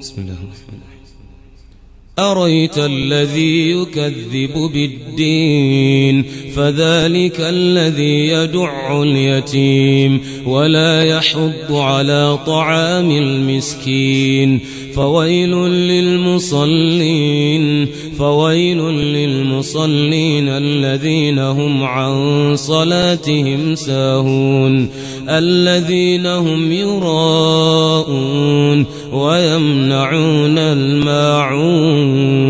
بسم الله الرحمن الرحيم. أريت الذي يكذب بالدين فذلك الذي يدع اليتيم ولا يحض على طعام المسكين. فويل للمصلين فويل للمصلين الذين هم عن صلاتهم ساهون الذين هم يراءون. ويمنعون الماعون.